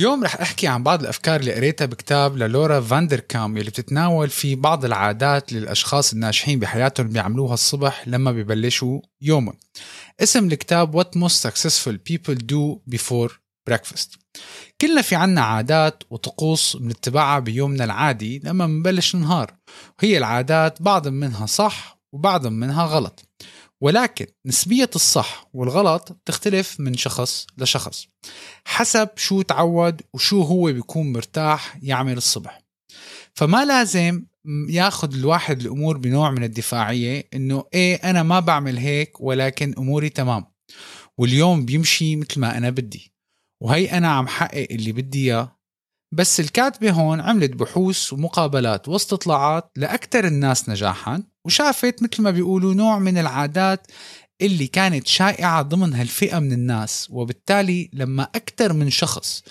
اليوم رح أحكي عن بعض الأفكار اللي قريتها بكتاب للورا فاندر كام يلي بتتناول في بعض العادات للأشخاص الناجحين بحياتهم بيعملوها الصبح لما ببلشوا يومهم. اسم الكتاب What Most Successful People Do Before Breakfast. كلنا في عنا عادات وطقوس بنتبعها بيومنا العادي لما بنبلش النهار وهي العادات بعض منها صح وبعض منها غلط ولكن نسبية الصح والغلط تختلف من شخص لشخص. حسب شو تعود وشو هو بيكون مرتاح يعمل الصبح. فما لازم ياخذ الواحد الأمور بنوع من الدفاعية إنه إيه أنا ما بعمل هيك ولكن أموري تمام. واليوم بيمشي مثل ما أنا بدي. وهي أنا عم حقق اللي بدي إياه. بس الكاتبة هون عملت بحوث ومقابلات واستطلاعات لأكثر الناس نجاحا وشافت مثل ما بيقولوا نوع من العادات اللي كانت شائعة ضمن هالفئة من الناس. وبالتالي لما أكثر من شخص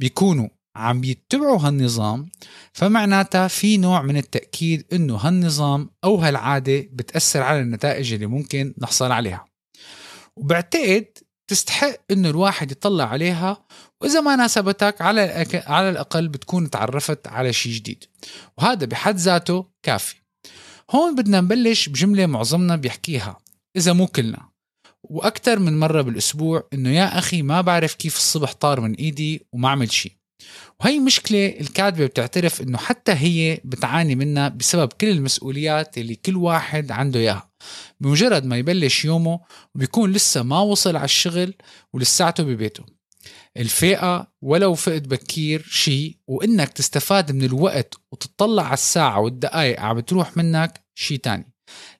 بيكونوا عم يتبعوا هالنظام فمعناتها في نوع من التأكيد إنه هالنظام أو هالعادة بتأثر على النتائج اللي ممكن نحصل عليها. وبعتقد تستحق إنه الواحد يطلع عليها وإذا ما ناسبتك على على الأقل بتكون تعرفت على شيء جديد. وهذا بحد ذاته كافي. هون بدنا نبلش بجملة معظمنا بيحكيها إذا مو كلنا. وأكثر من مرة بالأسبوع إنه يا أخي ما بعرف كيف الصبح طار من إيدي وما عمل شيء. وهي مشكلة الكاتبة بتعترف إنه حتى هي بتعاني منها بسبب كل المسؤوليات اللي كل واحد عنده إياها. بمجرد ما يبلش يومه وبيكون لسه ما وصل على الشغل ولساته ببيته. الفئة ولو فقت بكير شيء وإنك تستفاد من الوقت وتطلع على الساعة والدقايق عم بتروح منك شيء تاني.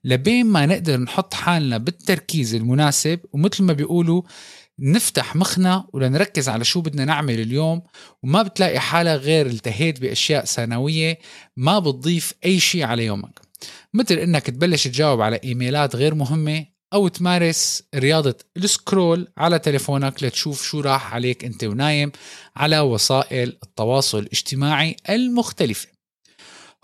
لبين ما نقدر نحط حالنا بالتركيز المناسب ومثل ما بيقولوا نفتح مخنا ولنركز على شو بدنا نعمل اليوم وما بتلاقي حالك غير التهيت بأشياء ثانوية ما بتضيف أي شيء على يومك. مثل إنك تبلش تجاوب على إيميلات غير مهمة أو تمارس رياضة السكرول على تليفونك لتشوف شو راح عليك أنت ونايم على وسائل التواصل الاجتماعي المختلفة.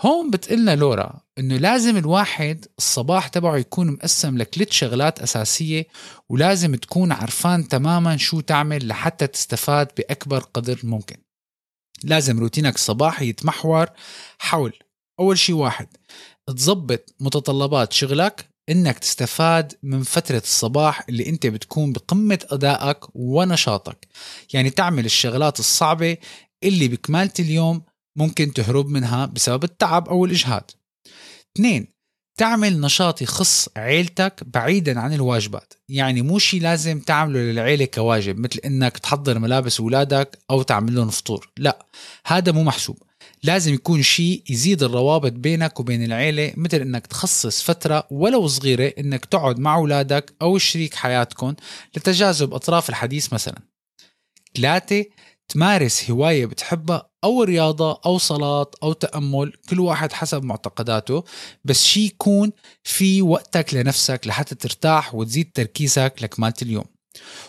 هون بتقلنا لورا إنه لازم الواحد الصباح تبعه يكون مقسم لثلاث شغلات أساسية ولازم تكون عرفان تماما شو تعمل لحتى تستفاد بأكبر قدر ممكن. لازم روتينك الصباحي يتمحور حول أول شي واحد تظبط متطلبات شغلك إنك تستفاد من فترة الصباح اللي أنت بتكون بقمة أدائك ونشاطك. يعني تعمل الشغلات الصعبة اللي بكمالة اليوم ممكن تهرب منها بسبب التعب أو الإجهاد. اثنين تعمل نشاط يخص عيلتك بعيدا عن الواجبات. يعني مو شي لازم تعمله للعيلة كواجب مثل إنك تحضر ملابس اولادك أو تعمل لهم فطور. لا هذا مو محسوب. لازم يكون شيء يزيد الروابط بينك وبين العيلة مثل إنك تخصص فترة ولو صغيرة إنك تقعد مع أولادك أو شريك حياتكم لتجاذب أطراف الحديث مثلا. ثلاثة تمارس هواية بتحبها أو رياضة أو صلاة أو تأمل كل واحد حسب معتقداته بس شي يكون في وقتك لنفسك لحتى ترتاح وتزيد تركيزك لكمالة اليوم.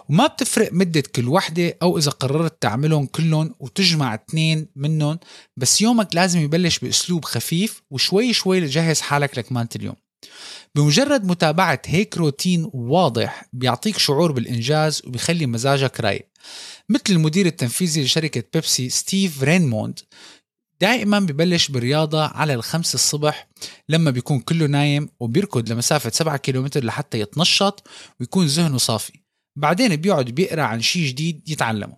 وما بتفرق مدة كل وحدة أو إذا قررت تعملهم كلهم وتجمع اثنين منهم بس يومك لازم يبلش بأسلوب خفيف وشوي شوي لجهز حالك لكمالة اليوم. بمجرد متابعة هيك روتين واضح بيعطيك شعور بالإنجاز وبيخلي مزاجك رايق. مثل المدير التنفيذي لشركة بيبسي ستيف رينموند دائما ببلش بالرياضة على الخمس الصبح لما بيكون كله نايم وبيركض لمسافة 7 كيلومتر لحتى يتنشط ويكون ذهنه صافي. بعدين بيقعد بيقرأ عن شيء جديد يتعلمه.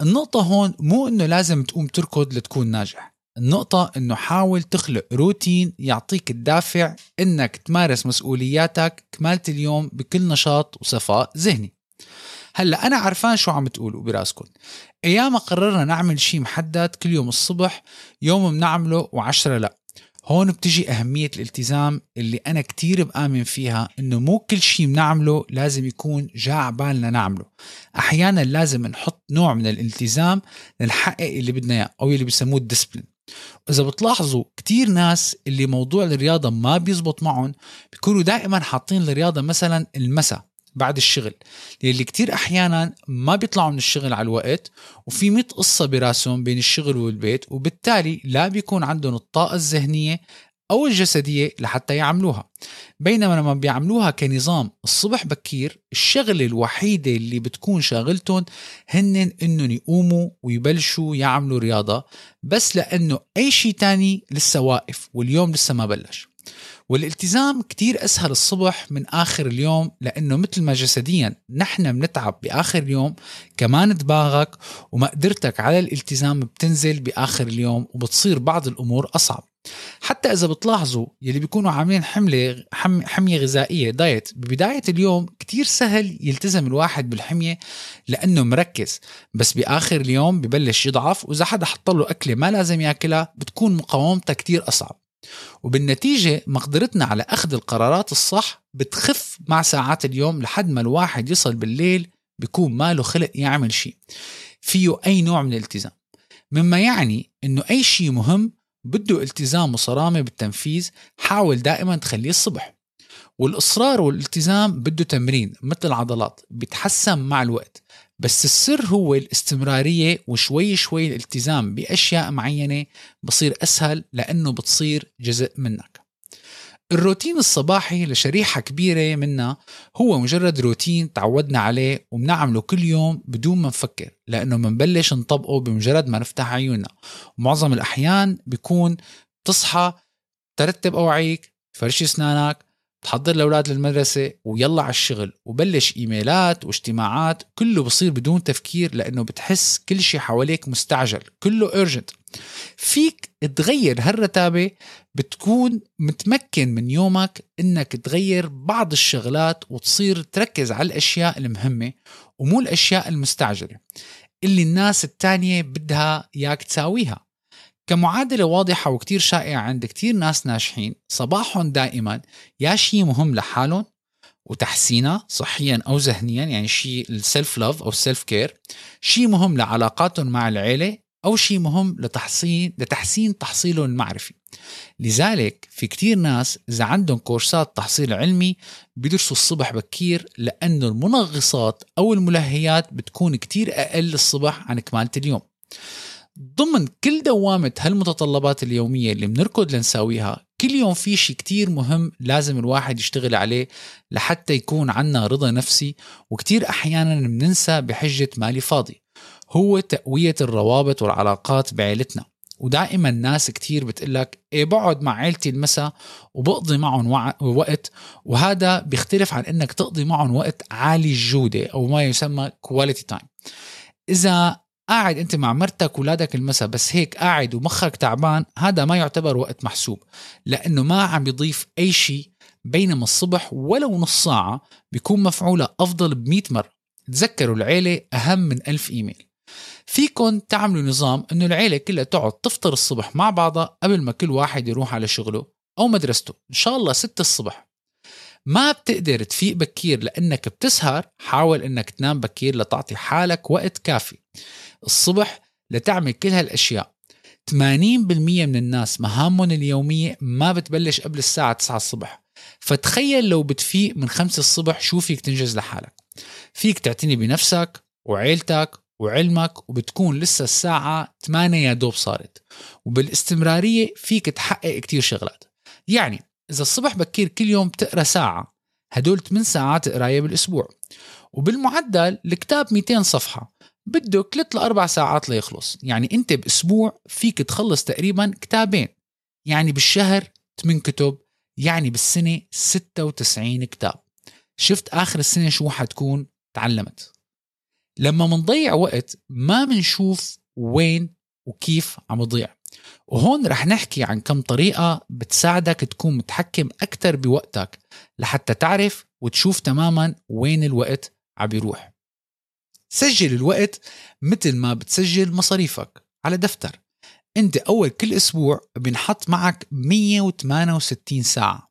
النقطة هون مو إنه لازم تقوم تركض لتكون ناجح. النقطة إنه حاول تخلق روتين يعطيك الدافع إنك تمارس مسؤولياتك كمالة اليوم بكل نشاط وصفاء ذهني. هلا أنا عرفان شو عم تقولوا براسكم أيام قررنا نعمل شيء محدد كل يوم الصبح يوم بنعمله وعشرة لا. هون بتجي أهمية الالتزام اللي أنا كتير بآمن فيها إنه مو كل شيء بنعمله لازم يكون جاع بالنا نعمله أحيانا لازم نحط نوع من الالتزام لنحقق اللي بدنا إياه أو اللي بيسموه الديسبلين إذا بتلاحظوا كتير ناس اللي موضوع الرياضة ما بيزبط معهم بيكونوا دائما حاطين الرياضة مثلا المساء. بعد الشغل. اللي كتير أحيانا ما بيطلعوا من الشغل على الوقت وفي مئة قصة براسهم بين الشغل والبيت وبالتالي لا بيكون عندهم الطاقة الذهنية أو الجسدية لحتى يعملوها. بينما لما بيعملوها كنظام الصبح بكير الشغلة الوحيدة اللي بتكون شاغلتهم هن إنهم يقوموا ويبلشوا يعملوا رياضة بس لأنه أي شيء تاني لسه واقف واليوم لسه ما بلش. والالتزام كتير أسهل الصبح من آخر اليوم لأنه مثل ما جسديا نحن بنتعب بآخر اليوم كمان دماغك ومقدرتك على الالتزام بتنزل بآخر اليوم وبتصير بعض الأمور أصعب. حتى إذا بتلاحظوا يلي بيكونوا عاملين حملة حم حمية غذائية دايت ببداية اليوم كتير سهل يلتزم الواحد بالحمية لأنه مركز بس بآخر اليوم ببلش يضعف وإذا حدا حط له أكلة ما لازم ياكلها بتكون مقاومتها كتير أصعب. وبالنتيجة مقدرتنا على أخذ القرارات الصح بتخف مع ساعات اليوم لحد ما الواحد يصل بالليل بيكون ماله خلق يعمل شيء. فيه أي نوع من الالتزام. مما يعني أنه أي شيء مهم بده التزام وصرامة بالتنفيذ حاول دائما تخليه الصبح. والإصرار والالتزام بده تمرين مثل العضلات بيتحسن مع الوقت. بس السر هو الاستمرارية وشوي شوي الالتزام بأشياء معينة بصير أسهل لأنه بتصير جزء منك. الروتين الصباحي لشريحة كبيرة منا هو مجرد روتين تعودنا عليه وبنعمله كل يوم بدون ما نفكر لأنه منبلش نطبقه بمجرد ما نفتح عيوننا. ومعظم الأحيان بيكون تصحى ترتب أوعيك فرش أسنانك تحضر الاولاد للمدرسة ويلا على الشغل وبلش إيميلات واجتماعات كله بصير بدون تفكير لأنه بتحس كل شيء حواليك مستعجل كله اورجنت فيك تغير هالرتابة بتكون متمكن من يومك إنك تغير بعض الشغلات وتصير تركز على الأشياء المهمة ومو الأشياء المستعجلة. اللي الناس التانية بدها ياك تساويها. كمعادلة واضحة وكتير شائعة عند كتير ناس ناجحين صباحهم دائما يا شيء مهم لحالهم وتحسينها صحيا أو ذهنيا يعني شيء ال self love أو ال self care شيء مهم لعلاقاتهم مع العيلة أو شيء مهم لتحسين لتحسين تحصيلهم المعرفي. لذلك في كتير ناس إذا عندهم كورسات تحصيل علمي بيدرسوا الصبح بكير لأنه المنغصات أو الملهيات بتكون كتير أقل الصبح عن كمالة اليوم. ضمن كل دوامة هالمتطلبات اليومية اللي بنركض لنساويها كل يوم في شيء كتير مهم لازم الواحد يشتغل عليه لحتى يكون عنا رضا نفسي وكتير أحيانا بننسى بحجة مالي فاضي. هو تقوية الروابط والعلاقات بعيلتنا. ودائما ناس كتير بتقلك إيه بقعد مع عيلتي المساء وبقضي معهم وقت وهذا بيختلف عن إنك تقضي معهم وقت عالي الجودة أو ما يسمى quality time إذا قاعد أنت مع مرتك ولادك المساء بس هيك قاعد ومخك تعبان هذا ما يعتبر وقت محسوب لأنه ما عم يضيف أي شيء بينما الصبح ولو نص ساعة بيكون مفعولة أفضل ب مرة. تذكروا العيلة أهم من ألف إيميل. فيكن تعملوا نظام إنه العيلة كلها تقعد تفطر الصبح مع بعضها قبل ما كل واحد يروح على شغله أو مدرسته. إن شاء الله ستة الصبح. ما بتقدر تفيق بكير لأنك بتسهر حاول إنك تنام بكير لتعطي حالك وقت كافي. الصبح لتعمل كل هالأشياء. 80% من الناس مهامهم اليومية ما بتبلش قبل الساعة 9 الصبح. فتخيل لو بتفيق من 5 الصبح شو فيك تنجز لحالك؟ فيك تعتني بنفسك وعيلتك وعلمك وبتكون لسه الساعة 8 يا دوب صارت. وبالاستمرارية فيك تحقق كتير شغلات. يعني إذا الصبح بكير كل يوم بتقرأ ساعة هدول 8 ساعات قراية بالأسبوع. وبالمعدل الكتاب 200 صفحة بده 3 ل 4 ساعات ليخلص. يعني أنت بأسبوع فيك تخلص تقريبا كتابين. يعني بالشهر 8 كتب يعني بالسنة 96 كتاب. شفت آخر السنة شو حتكون تعلمت. لما منضيع وقت ما بنشوف وين وكيف عم يضيع. وهون رح نحكي عن كم طريقة بتساعدك تكون متحكم أكثر بوقتك لحتى تعرف وتشوف تماما وين الوقت عم يروح. سجل الوقت مثل ما بتسجل مصاريفك على دفتر. أنت أول كل أسبوع بنحط معك 168 ساعة.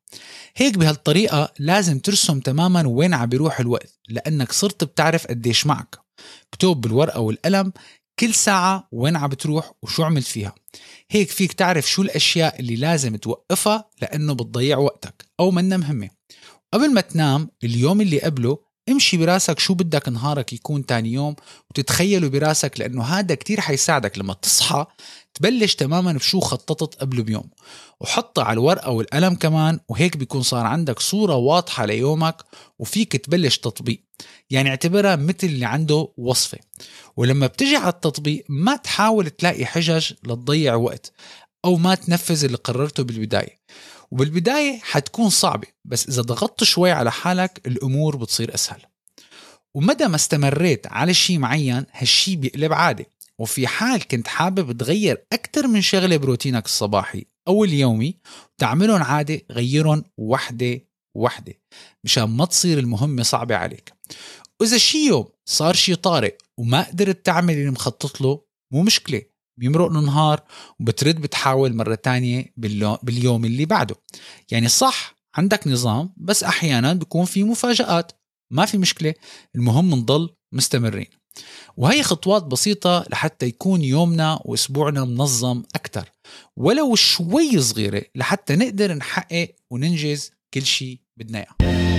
هيك بهالطريقة لازم ترسم تماما وين عم بيروح الوقت لأنك صرت بتعرف قديش معك. اكتب بالورقة والقلم كل ساعة وين عم بتروح وشو عملت فيها. هيك فيك تعرف شو الأشياء اللي لازم توقفها لأنه بتضيع وقتك أو منها مهمة. قبل ما تنام اليوم اللي قبله امشي براسك شو بدك نهارك يكون تاني يوم وتتخيله براسك لأنه هذا كتير حيساعدك لما تصحى تبلش تماما بشو خططت قبله بيوم. وحطها على الورقة والقلم كمان وهيك بيكون صار عندك صورة واضحة ليومك وفيك تبلش تطبيق. يعني اعتبرها مثل اللي عنده وصفة. ولما بتجي على التطبيق ما تحاول تلاقي حجج لتضيع وقت أو ما تنفذ اللي قررته بالبداية. وبالبداية حتكون صعبة بس إذا ضغطت شوي على حالك الأمور بتصير أسهل. ومدى ما استمريت على شيء معين هالشي بيقلب عادة. وفي حال كنت حابب تغير أكثر من شغلة بروتينك الصباحي أو اليومي تعملهم عادة غيرهم وحدة وحدة مشان ما تصير المهمة صعبة عليك. وإذا شي يوم صار شي طارئ وما قدرت تعمل اللي مخطط له مو مشكلة. بيمرق نهار وبترد بتحاول مرة تانية باليوم اللي بعده. يعني صح عندك نظام بس أحيانا بيكون في مفاجآت. ما في مشكلة المهم نضل مستمرين. وهي خطوات بسيطة لحتى يكون يومنا وأسبوعنا منظم أكثر ولو شوي صغيرة لحتى نقدر نحقق وننجز كل شيء بدنا إياه